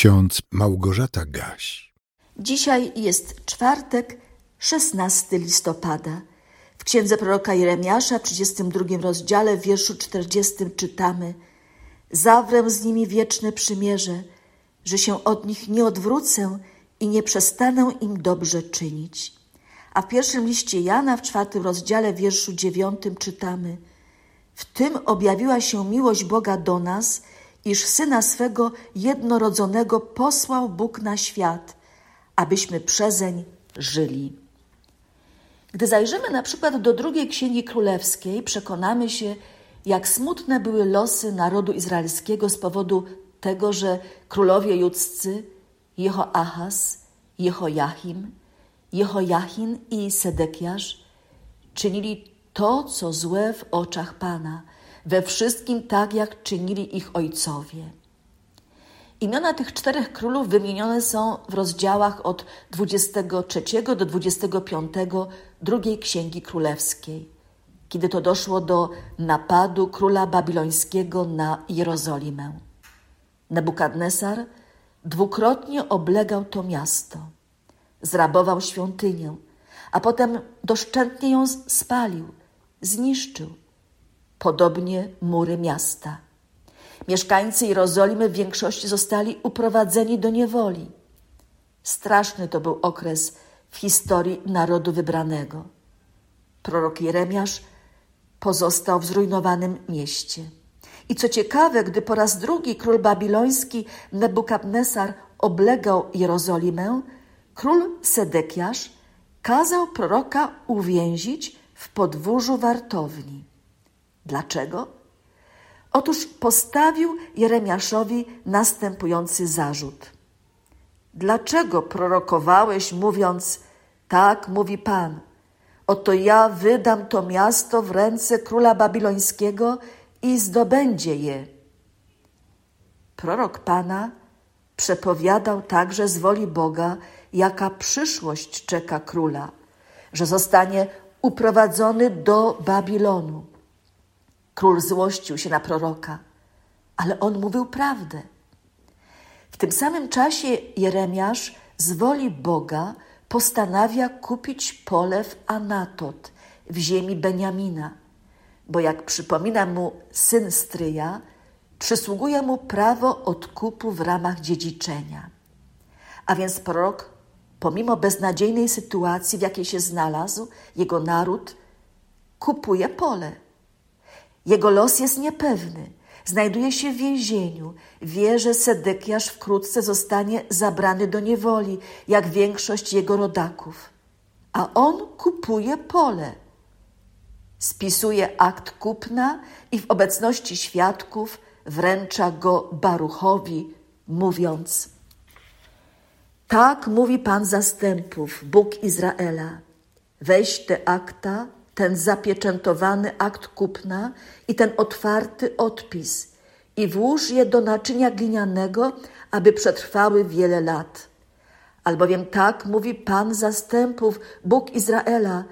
ksiądz Małgorzata Gaś. Dzisiaj jest czwartek, 16 listopada. W księdze proroka Jeremiasza w 32 rozdziale w wierszu 40 czytamy Zawrę z nimi wieczne przymierze, że się od nich nie odwrócę i nie przestanę im dobrze czynić. A w pierwszym liście Jana w czwartym rozdziale w wierszu dziewiątym czytamy W tym objawiła się miłość Boga do nas, iż Syna swego jednorodzonego posłał Bóg na świat, abyśmy przezeń żyli. Gdy zajrzymy na przykład do drugiej Księgi Królewskiej, przekonamy się, jak smutne były losy narodu izraelskiego z powodu tego, że królowie judzcy Jehoahaz, Jehoiachim, Jehoiachin i Sedekiasz czynili to, co złe w oczach Pana, we wszystkim tak, jak czynili ich ojcowie. Imiona tych czterech królów wymienione są w rozdziałach od 23 do 25 drugiej Księgi Królewskiej, kiedy to doszło do napadu króla babilońskiego na Jerozolimę. Nebukadnesar dwukrotnie oblegał to miasto, zrabował świątynię, a potem doszczętnie ją spalił, zniszczył. Podobnie mury miasta. Mieszkańcy Jerozolimy w większości zostali uprowadzeni do niewoli. Straszny to był okres w historii narodu wybranego. Prorok Jeremiasz pozostał w zrujnowanym mieście. I co ciekawe, gdy po raz drugi król babiloński Nebukadnesar oblegał Jerozolimę, król Sedekiasz kazał proroka uwięzić w podwórzu wartowni. Dlaczego? Otóż postawił Jeremiaszowi następujący zarzut. Dlaczego prorokowałeś, mówiąc, tak mówi Pan, oto ja wydam to miasto w ręce króla babilońskiego i zdobędzie je. Prorok Pana przepowiadał także z woli Boga, jaka przyszłość czeka króla, że zostanie uprowadzony do Babilonu. Król złościł się na proroka, ale on mówił prawdę. W tym samym czasie Jeremiasz z woli Boga postanawia kupić pole w Anatot w ziemi Beniamina, bo jak przypomina mu syn stryja, przysługuje mu prawo odkupu w ramach dziedziczenia. A więc prorok, pomimo beznadziejnej sytuacji, w jakiej się znalazł, jego naród kupuje pole. Jego los jest niepewny. Znajduje się w więzieniu. Wie, że Sedekiasz wkrótce zostanie zabrany do niewoli, jak większość jego rodaków. A on kupuje pole. Spisuje akt kupna i w obecności świadków wręcza go Baruchowi, mówiąc: Tak mówi Pan zastępów, Bóg Izraela. Weź te akta ten zapieczętowany akt kupna i ten otwarty odpis i włóż je do naczynia glinianego, aby przetrwały wiele lat. Albowiem tak mówi Pan zastępów, Bóg Izraela,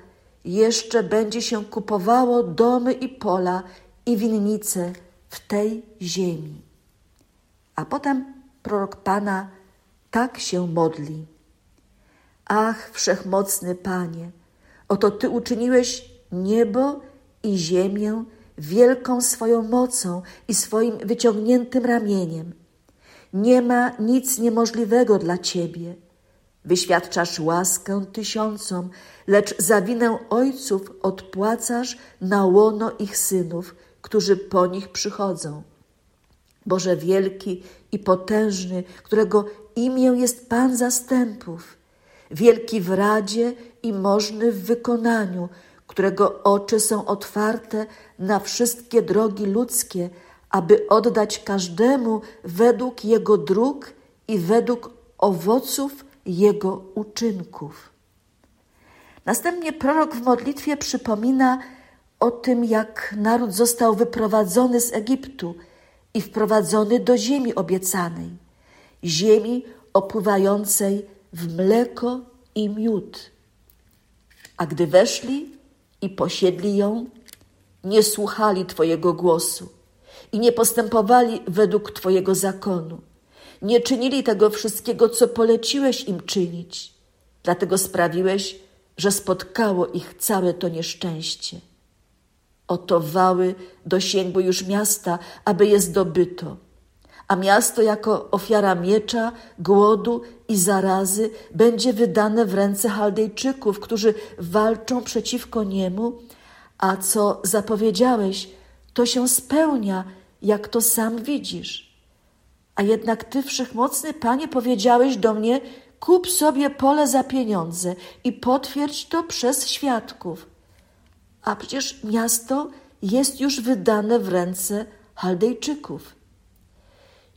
jeszcze będzie się kupowało domy i pola i winnice w tej ziemi. A potem prorok Pana tak się modli. Ach, wszechmocny Panie, oto Ty uczyniłeś niebo i ziemię wielką swoją mocą i swoim wyciągniętym ramieniem. Nie ma nic niemożliwego dla Ciebie. Wyświadczasz łaskę tysiącom, lecz za winę ojców odpłacasz na łono ich synów, którzy po nich przychodzą. Boże wielki i potężny, którego imię jest Pan zastępów, wielki w radzie i możny w wykonaniu, którego oczy są otwarte na wszystkie drogi ludzkie, aby oddać każdemu według jego dróg i według owoców jego uczynków. Następnie prorok w modlitwie przypomina o tym, jak naród został wyprowadzony z Egiptu i wprowadzony do ziemi obiecanej, ziemi opływającej w mleko i miód. A gdy weszli, i posiedli ją, nie słuchali Twojego głosu i nie postępowali według Twojego zakonu, Nie czynili tego wszystkiego, co poleciłeś im czynić. Dlatego sprawiłeś, że spotkało ich całe to nieszczęście. Oto wały dosięgły już miasta, aby je zdobyto, a miasto jako ofiara miecza, głodu i zarazy będzie wydane w ręce Chaldejczyków, którzy walczą przeciwko niemu, a co zapowiedziałeś, to się spełnia, jak to sam widzisz. A jednak Ty, Wszechmocny Panie, powiedziałeś do mnie, kup sobie pole za pieniądze i potwierdź to przez świadków. A przecież miasto jest już wydane w ręce Chaldejczyków.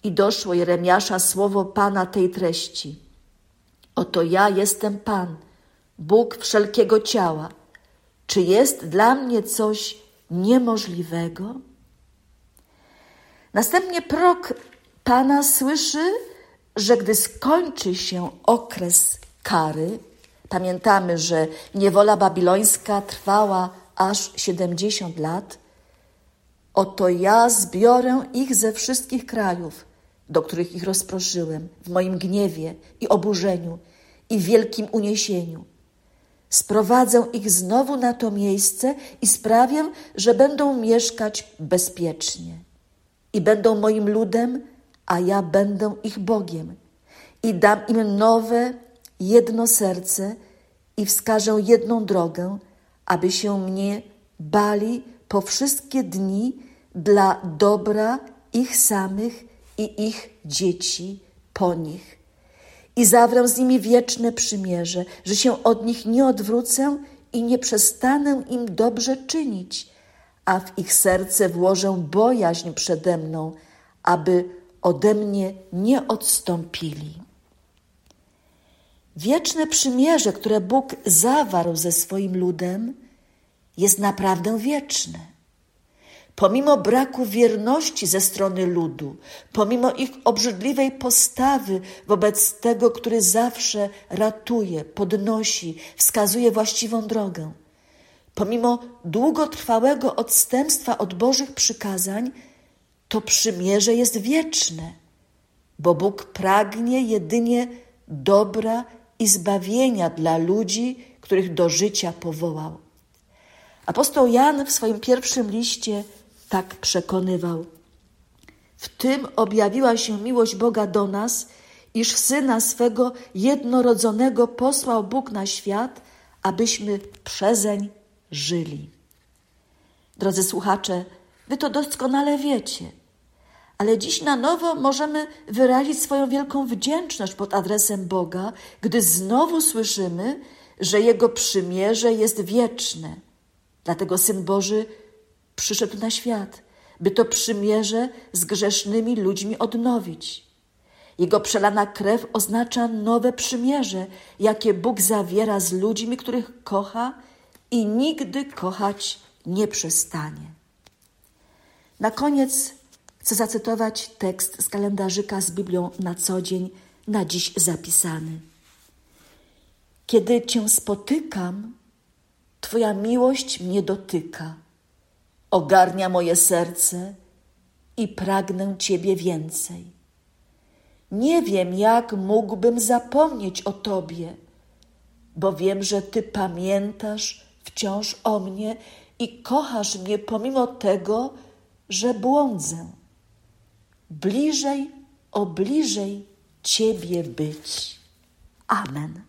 I doszło Jeremiasza słowo Pana tej treści. Oto ja jestem Pan, Bóg wszelkiego ciała. Czy jest dla mnie coś niemożliwego? Następnie prorok Pana słyszy, że gdy skończy się okres kary, pamiętamy, że niewola babilońska trwała aż siedemdziesiąt lat, oto ja zbiorę ich ze wszystkich krajów, do których ich rozproszyłem, w moim gniewie i oburzeniu i wielkim uniesieniu. Sprowadzę ich znowu na to miejsce i sprawię, że będą mieszkać bezpiecznie. I będą moim ludem, a ja będę ich Bogiem. I dam im nowe, jedno serce i wskażę jedną drogę, aby się mnie bali po wszystkie dni dla dobra ich samych i ich dzieci po nich. I zawrę z nimi wieczne przymierze, że się od nich nie odwrócę i nie przestanę im dobrze czynić, a w ich serce włożę bojaźń przede mną, aby ode mnie nie odstąpili. Wieczne przymierze, które Bóg zawarł ze swoim ludem, jest naprawdę wieczne. Pomimo braku wierności ze strony ludu, pomimo ich obrzydliwej postawy wobec tego, który zawsze ratuje, podnosi, wskazuje właściwą drogę, pomimo długotrwałego odstępstwa od Bożych przykazań, to przymierze jest wieczne, bo Bóg pragnie jedynie dobra i zbawienia dla ludzi, których do życia powołał. Apostoł Jan w swoim pierwszym liście tak przekonywał. W tym objawiła się miłość Boga do nas, iż syna swego jednorodzonego posłał Bóg na świat, abyśmy przezeń żyli. Drodzy słuchacze, wy to doskonale wiecie, ale dziś na nowo możemy wyrazić swoją wielką wdzięczność pod adresem Boga, gdy znowu słyszymy, że Jego przymierze jest wieczne. Dlatego Syn Boży przyszedł na świat, by to przymierze z grzesznymi ludźmi odnowić. Jego przelana krew oznacza nowe przymierze, jakie Bóg zawiera z ludźmi, których kocha i nigdy kochać nie przestanie. Na koniec chcę zacytować tekst z kalendarzyka z Biblią na co dzień, na dziś zapisany. Kiedy Cię spotykam, Twoja miłość mnie dotyka, ogarnia moje serce i pragnę Ciebie więcej. Nie wiem, jak mógłbym zapomnieć o Tobie, bo wiem, że Ty pamiętasz wciąż o mnie i kochasz mnie pomimo tego, że błądzę. Bliżej, o bliżej Ciebie być. Amen.